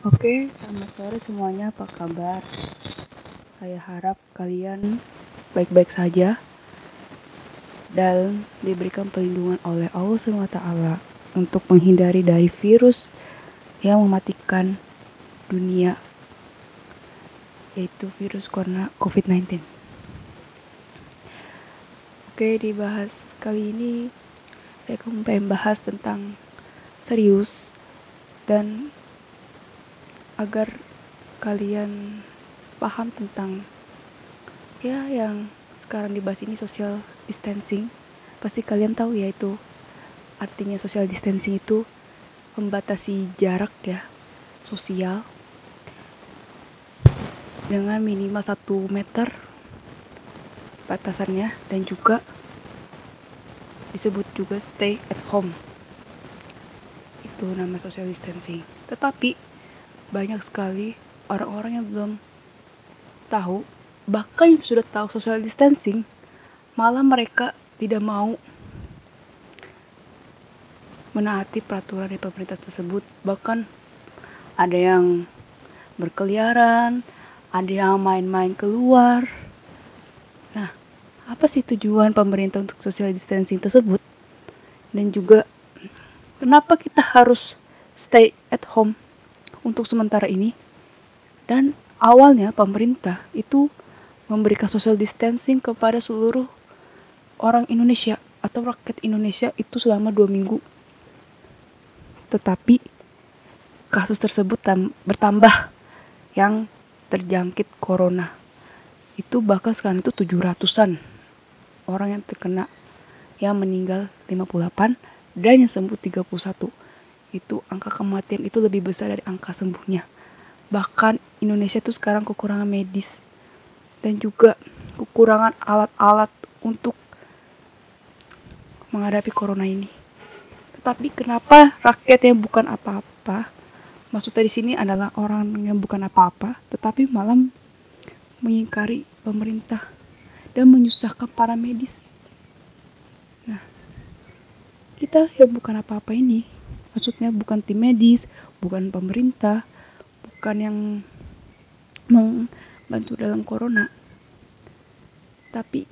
Oke, selamat sore semuanya. Apa kabar? Saya harap kalian baik-baik saja dan diberikan perlindungan oleh Allah SWT untuk menghindari dari virus yang mematikan dunia yaitu virus corona COVID-19. Oke, dibahas kali ini saya akan membahas tentang serius dan agar kalian paham tentang ya yang sekarang dibahas ini social distancing. Pasti kalian tahu ya itu. Artinya social distancing itu membatasi jarak ya sosial dengan minimal 1 meter batasannya. Dan juga disebut juga stay at home. Itu nama social distancing. Tetapi banyak sekali orang-orang yang belum tahu, bahkan yang sudah tahu social distancing, malah mereka tidak mau menaati peraturan dari pemerintah tersebut. Bahkan ada yang berkeliaran, ada yang main-main keluar. Nah, apa sih tujuan pemerintah untuk social distancing tersebut? Dan juga kenapa kita harus stay at home? Untuk sementara ini. Dan awalnya pemerintah itu memberikan social distancing kepada seluruh orang Indonesia atau rakyat Indonesia itu selama dua minggu. Tetapi kasus tersebut bertambah yang terjangkit corona. Itu bahkan sekarang itu 700-an orang yang terkena yang meninggal 58 dan yang sembuh 31 itu angka kematian itu lebih besar dari angka sembuhnya. Bahkan Indonesia itu sekarang kekurangan medis dan juga kekurangan alat-alat untuk menghadapi corona ini. Tetapi kenapa rakyat yang bukan apa-apa, maksudnya di sini adalah orang yang bukan apa-apa, tetapi malam mengingkari pemerintah dan menyusahkan para medis. Nah, kita yang bukan apa-apa ini maksudnya bukan tim medis bukan pemerintah bukan yang membantu dalam corona. Tapi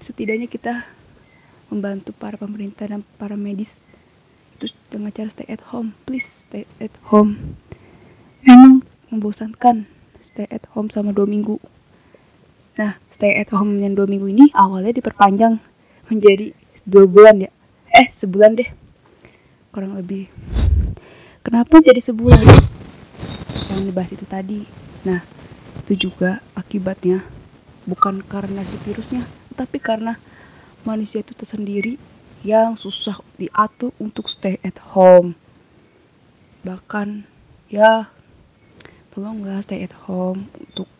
setidaknya kita membantu para pemerintah dan para medis itu dengan cara stay at home. Please stay at home. Memang membosankan stay at home sama dua minggu. Nah stay at home yang dua minggu ini awalnya diperpanjang menjadi dua bulan ya. Eh sebulan deh kurang lebih. Kenapa jadi sebulan? Yang dibahas itu tadi. Nah itu juga akibatnya. Bukan karena si virusnya tapi karena manusia itu tersendiri yang susah diatur untuk stay at home. Bahkan ya tolonglah stay at home untuk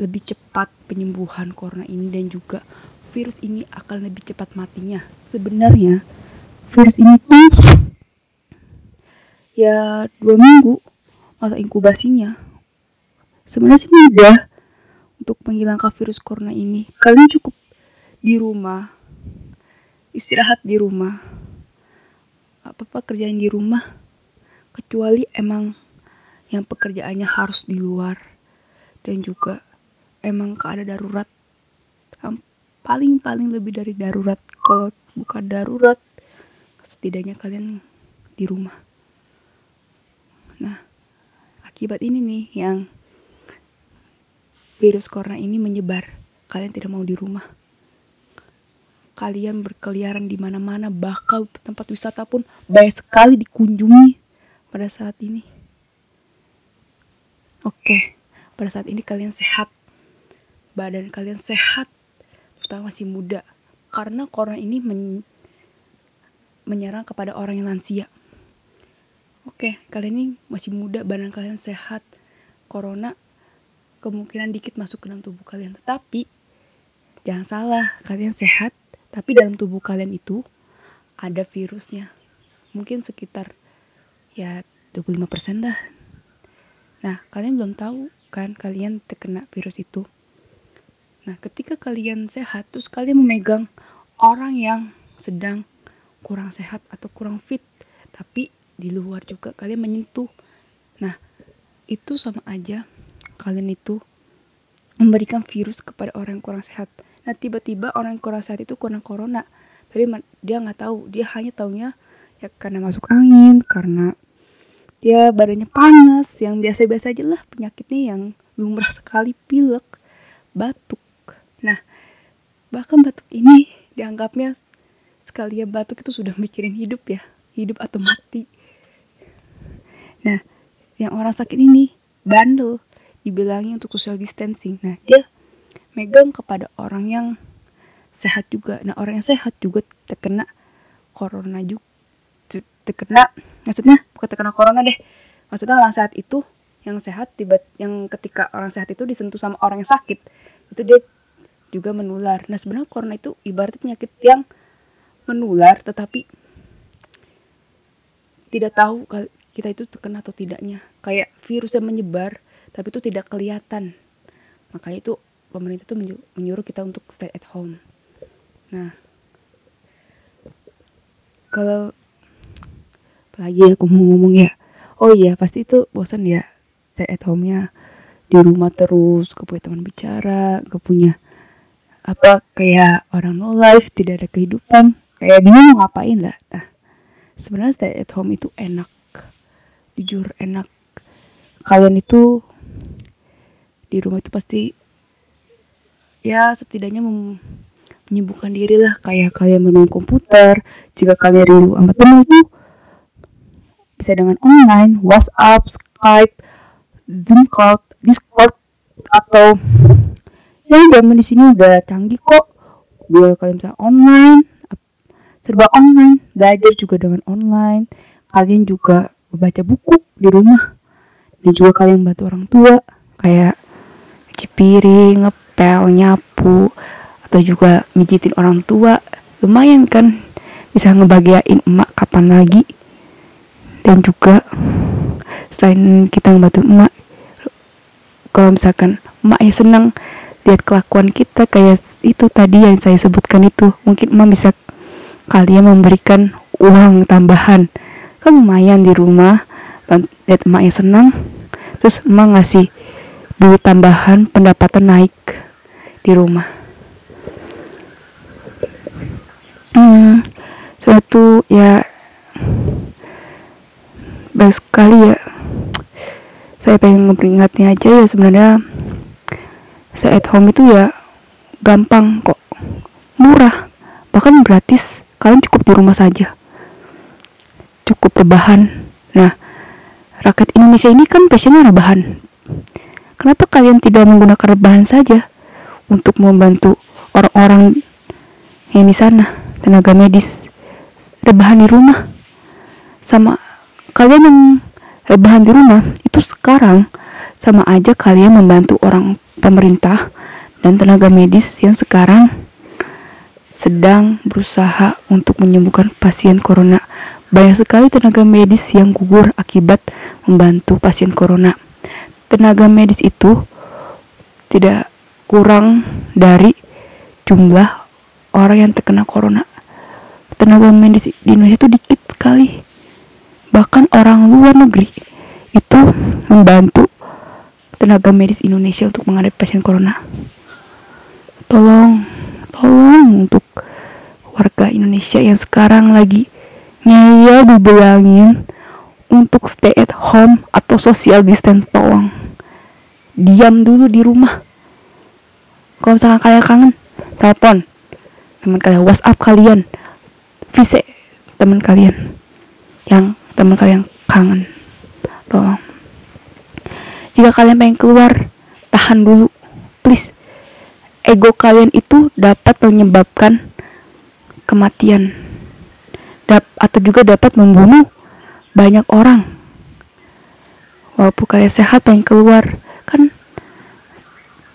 lebih cepat penyembuhan corona ini dan juga virus ini akan lebih cepat matinya. Sebenarnya virus ini tuh ya dua minggu masa inkubasinya. Sebenarnya sih mudah untuk menghilangkan virus corona ini. Kalian cukup di rumah istirahat di rumah. Apa apa kerjain di rumah kecuali emang yang pekerjaannya harus di luar. Dan juga emang keadaan darurat. Paling paling lebih dari darurat kalau bukan darurat setidaknya kalian di rumah. Nah, akibat ini nih yang virus corona ini menyebar. Kalian tidak mau di rumah. Kalian berkeliaran di mana-mana, bahkan tempat wisata pun banyak sekali dikunjungi pada saat ini. Oke, pada saat ini kalian sehat. Badan kalian sehat, terutama masih muda. Karena corona ini men menyerang kepada orang yang lansia. Oke, kalian ini masih muda, badan kalian sehat. Corona kemungkinan dikit masuk ke dalam tubuh kalian. Tetapi jangan salah, kalian sehat, tapi dalam tubuh kalian itu ada virusnya. Mungkin sekitar ya 25% dah. Nah, kalian belum tahu kan kalian terkena virus itu. Nah, ketika kalian sehat, terus kalian memegang orang yang sedang kurang sehat atau kurang fit tapi di luar juga kalian menyentuh. Nah itu sama aja kalian itu memberikan virus kepada orang yang kurang sehat. Nah tiba-tiba orang yang kurang sehat itu kena corona tapi dia nggak tahu. Dia hanya taunya ya karena masuk angin karena dia badannya panas yang biasa-biasa aja lah penyakitnya yang lumrah sekali pilek batuk. Nah bahkan batuk ini dianggapnya sekalian batuk itu sudah mikirin hidup ya hidup atau mati. Nah yang orang sakit ini bandel dibilangin untuk social distancing. Nah dia megang kepada orang yang sehat juga. Nah orang yang sehat juga terkena corona juga terkena maksudnya bukan terkena corona deh. Maksudnya orang sehat itu yang sehat tiba yang ketika orang sehat itu disentuh sama orang yang sakit itu dia juga menular. Nah sebenarnya corona itu ibarat penyakit yang menular tetapi tidak tahu kita itu terkena atau tidaknya. Kayak virus yang menyebar tapi itu tidak kelihatan. Makanya itu pemerintah itu menyuruh kita untuk stay at home. Nah kalau apalagi aku mau ngomong ya. Oh iya pasti itu bosan ya stay at home-nya. Di rumah terus gak punya teman bicara gak punya apa kayak orang no life tidak ada kehidupan kayak bingung mau ngapain lah nah sebenarnya stay at home itu enak. Jujur enak. Kalian itu di rumah itu pasti ya setidaknya menyibukkan diri lah. Kayak kalian bermain komputer jika kalian rindu sama teman itu bisa dengan online WhatsApp Skype Zoom call Discord atau ya zaman di sini udah canggih kok. Biar kalian bisa online serba online belajar juga dengan online. Kalian juga baca buku di rumah. Dan juga kalian bantu orang tua kayak cuci piring ngepel nyapu atau juga mijitin orang tua. Lumayan kan bisa ngebahagiain emak kapan lagi. Dan juga selain kita ngebantu emak kalau misalkan emaknya senang lihat kelakuan kita kayak itu tadi yang saya sebutkan itu mungkin emak bisa kalian memberikan uang tambahan. Kan lumayan di rumah. Lihat emaknya senang. Terus emak ngasih duit tambahan pendapatan naik di rumah. Hmm, suatu ya baik sekali ya. Saya pengen ngeperingatnya aja ya sebenarnya saya at home itu ya gampang kok. Murah bahkan gratis di rumah saja. Cukup rebahan nah rakyat Indonesia ini kan passionnya rebahan kenapa kalian tidak menggunakan rebahan saja untuk membantu orang-orang yang di sana tenaga medis rebahan di rumah? Sama kalian yang rebahan di rumah itu sekarang sama aja kalian membantu orang pemerintah dan tenaga medis yang sekarang sedang berusaha untuk menyembuhkan pasien corona. Banyak sekali tenaga medis yang gugur akibat membantu pasien corona. Tenaga medis itu tidak kurang dari jumlah orang yang terkena corona. Tenaga medis di Indonesia itu dikit sekali. Bahkan orang luar negeri itu membantu tenaga medis Indonesia untuk menghadapi pasien corona. Tolong tolong untuk warga Indonesia yang sekarang lagi ngeyel dibilangin untuk stay at home atau social distance tolong. Diam dulu di rumah. Kalau misalkan kalian kangen telepon teman kalian WhatsApp kalian visi teman kalian yang teman kalian kangen tolong. Jika kalian pengen keluar tahan dulu please ego kalian itu dapat menyebabkan kematian. Dap atau juga dapat membunuh banyak orang. Walaupun kalian sehat pengen keluar. Kan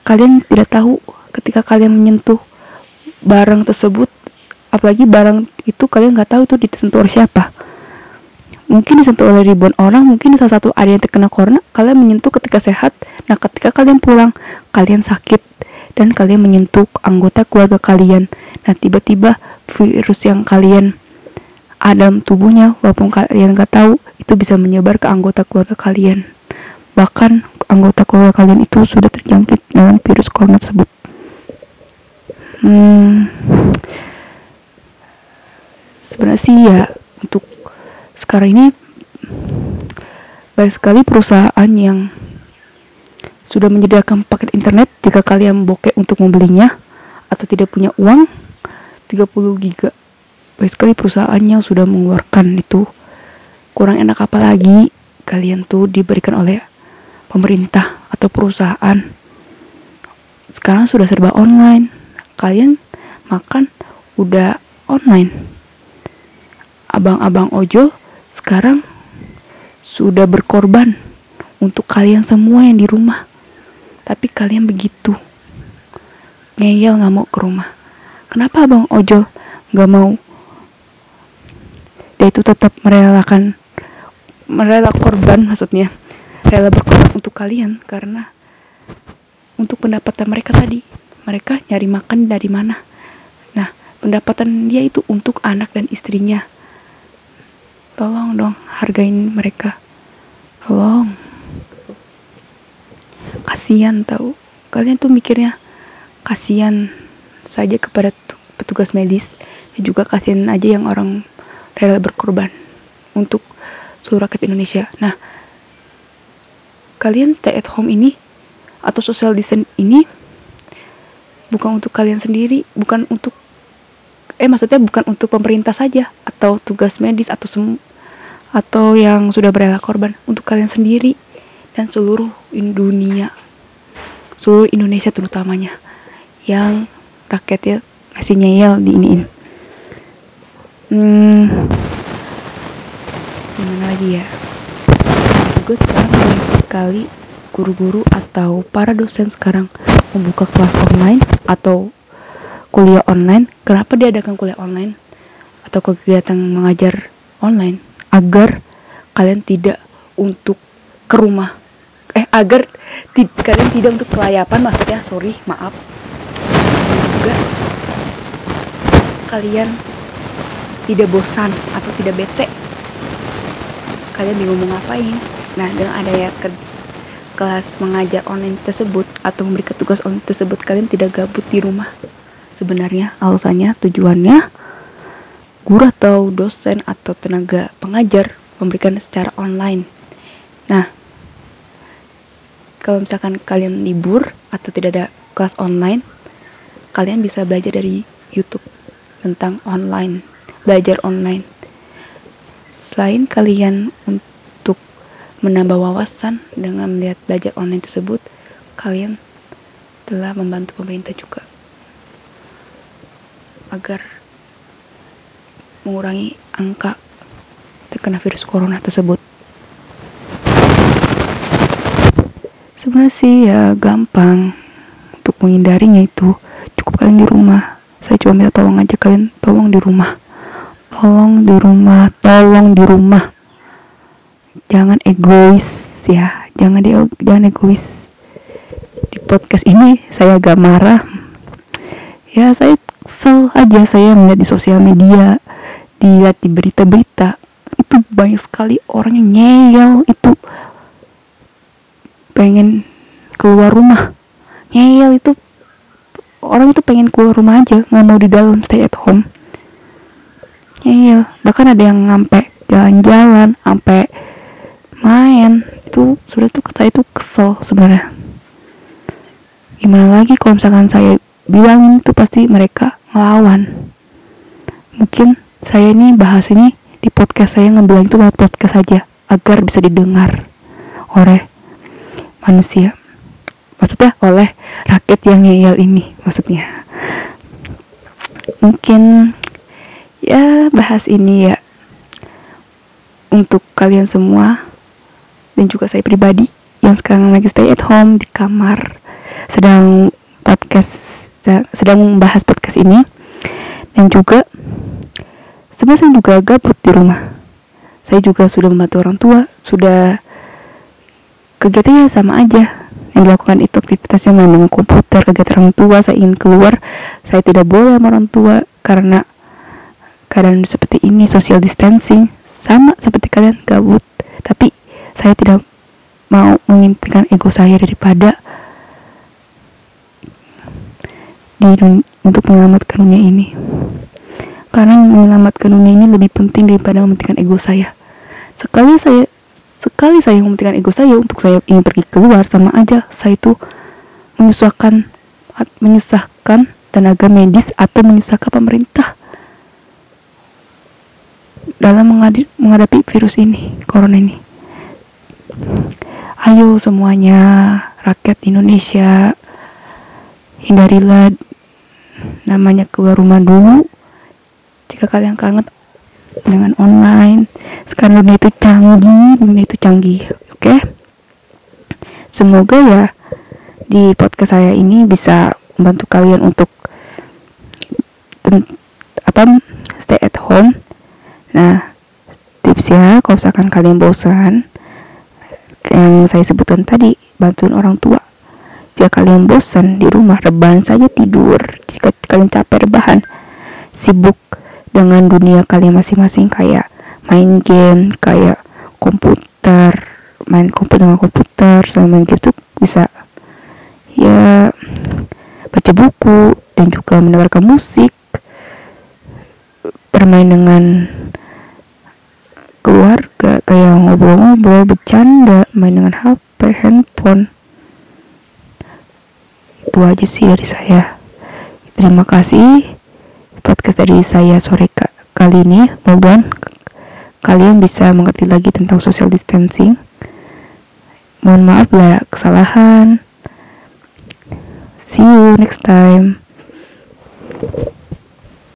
kalian tidak tahu ketika kalian menyentuh barang tersebut apalagi barang itu kalian nggak tahu itu disentuh oleh siapa. Mungkin disentuh oleh ribuan orang mungkin salah satu ada yang terkena corona kalian menyentuh ketika sehat. Nah ketika kalian pulang kalian sakit dan kalian menyentuh anggota keluarga kalian. Nah, tiba-tiba virus yang kalian dalam tubuhnya walaupun kalian nggak tahu itu bisa menyebar ke anggota keluarga kalian. Bahkan anggota keluarga kalian itu sudah terjangkit dengan virus corona tersebut. Hmm, sebenarnya sih ya untuk sekarang ini banyak sekali perusahaan yang sudah menyediakan paket internet jika kalian bokeh untuk membelinya atau tidak punya uang 30 giga. Banyak sekali perusahaan yang sudah mengeluarkan itu. Kurang enak apa lagi? Kalian tuh diberikan oleh pemerintah atau perusahaan. Sekarang sudah serba online. Kalian makan udah online. Abang-abang ojol sekarang sudah berkorban untuk kalian semua yang di rumah tapi kalian begitu. Ngeyel nggak mau ke rumah. Kenapa abang ojol nggak mau? Dia itu tetap merelakan merela korban maksudnya. Rela berkorban untuk kalian karena untuk pendapatan mereka tadi. Mereka nyari makan dari mana? Nah pendapatan dia itu untuk anak dan istrinya. Tolong dong hargain mereka. Tolong kasihan tahu kalian tuh mikirnya kasihan saja kepada petugas medis. Dan juga kasihan aja yang orang rela berkorban untuk seluruh rakyat Indonesia. Nah, kalian stay at home ini atau social distance ini bukan untuk kalian sendiri, bukan untuk eh maksudnya bukan untuk pemerintah saja atau tugas medis atau sem atau yang sudah berela korban. Untuk kalian sendiri dan seluruh dunia seluruh Indonesia terutamanya yang rakyatnya masih nyeyel di ini hmm, gimana lagi ya? Juga sekarang banyak sekali guru-guru atau para dosen sekarang membuka kelas online atau kuliah online. Kenapa diadakan kuliah online? Atau kegiatan mengajar online? Agar kalian tidak untuk ke rumah eh agar kalian tidak untuk kelayapan maksudnya sorry maaf. Juga kalian tidak bosan atau tidak bete. Kalian bingung mau ngapain. Nah dengan adanya ke kelas mengajar online tersebut atau memberi tugas online tersebut kalian tidak gabut di rumah. Sebenarnya alasannya tujuannya guru atau dosen atau tenaga pengajar memberikan secara online. Nah kalau misalkan kalian libur atau tidak ada kelas online kalian bisa belajar dari YouTube tentang online belajar online Selain kalian untuk menambah wawasan dengan melihat belajar online tersebut, kalian telah membantu pemerintah juga agar mengurangi angka terkena virus corona tersebut. Sebenarnya sih ya gampang untuk menghindarinya itu. Cukup kalian di rumah. Saya cuma minta tolong aja kalian tolong di rumah. Tolong di rumah tolong di rumah. Jangan egois ya jangan di jangan egois. Di podcast ini saya agak marah. Ya saya kesel aja saya melihat di sosial media dilihat di berita-berita. Itu banyak sekali orang yang nyeyel itu pengen keluar rumah. Nyeyel itu orang itu pengen keluar rumah aja nggak mau di dalam stay at home. Iya bahkan ada yang sampai jalan-jalan sampai main. Itu sudah tuh saya tuh kesel sebenarnya. Gimana lagi kalau misalkan saya bilangin itu pasti mereka ngelawan. Mungkin saya ini bahas ini di podcast saya ngebilang itu lewat podcast saja agar bisa didengar oleh manusia. Maksudnya oleh rakyat yang ngeyel ini maksudnya. Mungkin ya bahas ini ya untuk kalian semua dan juga saya pribadi yang sekarang lagi stay at home di kamar sedang podcast sedang membahas podcast ini dan juga sebenarnya saya juga gabut di rumah. Saya juga sudah membantu orang tua sudah kegiatannya sama aja. Yang dilakukan itu aktivitasnya main komputer kegiatan orang tua saya ingin keluar. Saya tidak boleh sama orang tua karena keadaan seperti ini social distancing. Sama seperti kalian gabut. Tapi saya tidak mau mengintikan ego saya daripada di untuk menyelamatkan dunia ini. Karena menyelamatkan dunia ini lebih penting daripada mementingkan ego saya. Sekali saya sekali saya mementingkan ego saya untuk saya ingin pergi keluar sama aja saya itu menyusahkan menyusahkan tenaga medis atau menyusahkan pemerintah dalam menghadapi virus ini, corona ini. Ayo semuanya, rakyat Indonesia, hindarilah namanya keluar rumah dulu. Jika kalian kangen dengan online, sekarang dunia itu canggih, dunia itu canggih, oke? Okay? Semoga ya di podcast saya ini bisa membantu kalian untuk apa stay at home Nah, tipsnya kalau misalkan kalian bosan, yang saya sebutkan tadi, bantuin orang tua. Jika kalian bosan di rumah, rebahan saja tidur. Jika kalian capek rebahan, sibuk dengan dunia kalian masing-masing kayak main game, kayak komputer, main komputer dengan komputer, sama main game tuh bisa ya baca buku dan juga mendengarkan musik, bermain dengan keluarga kayak ngobrol-ngobrol bercanda main dengan HP handphone. Itu aja sih dari saya. Terima kasih podcast dari saya sore kali ini. Mudah kalian bisa mengerti lagi tentang social distancing. Mohon maaf lah kesalahan. See you next time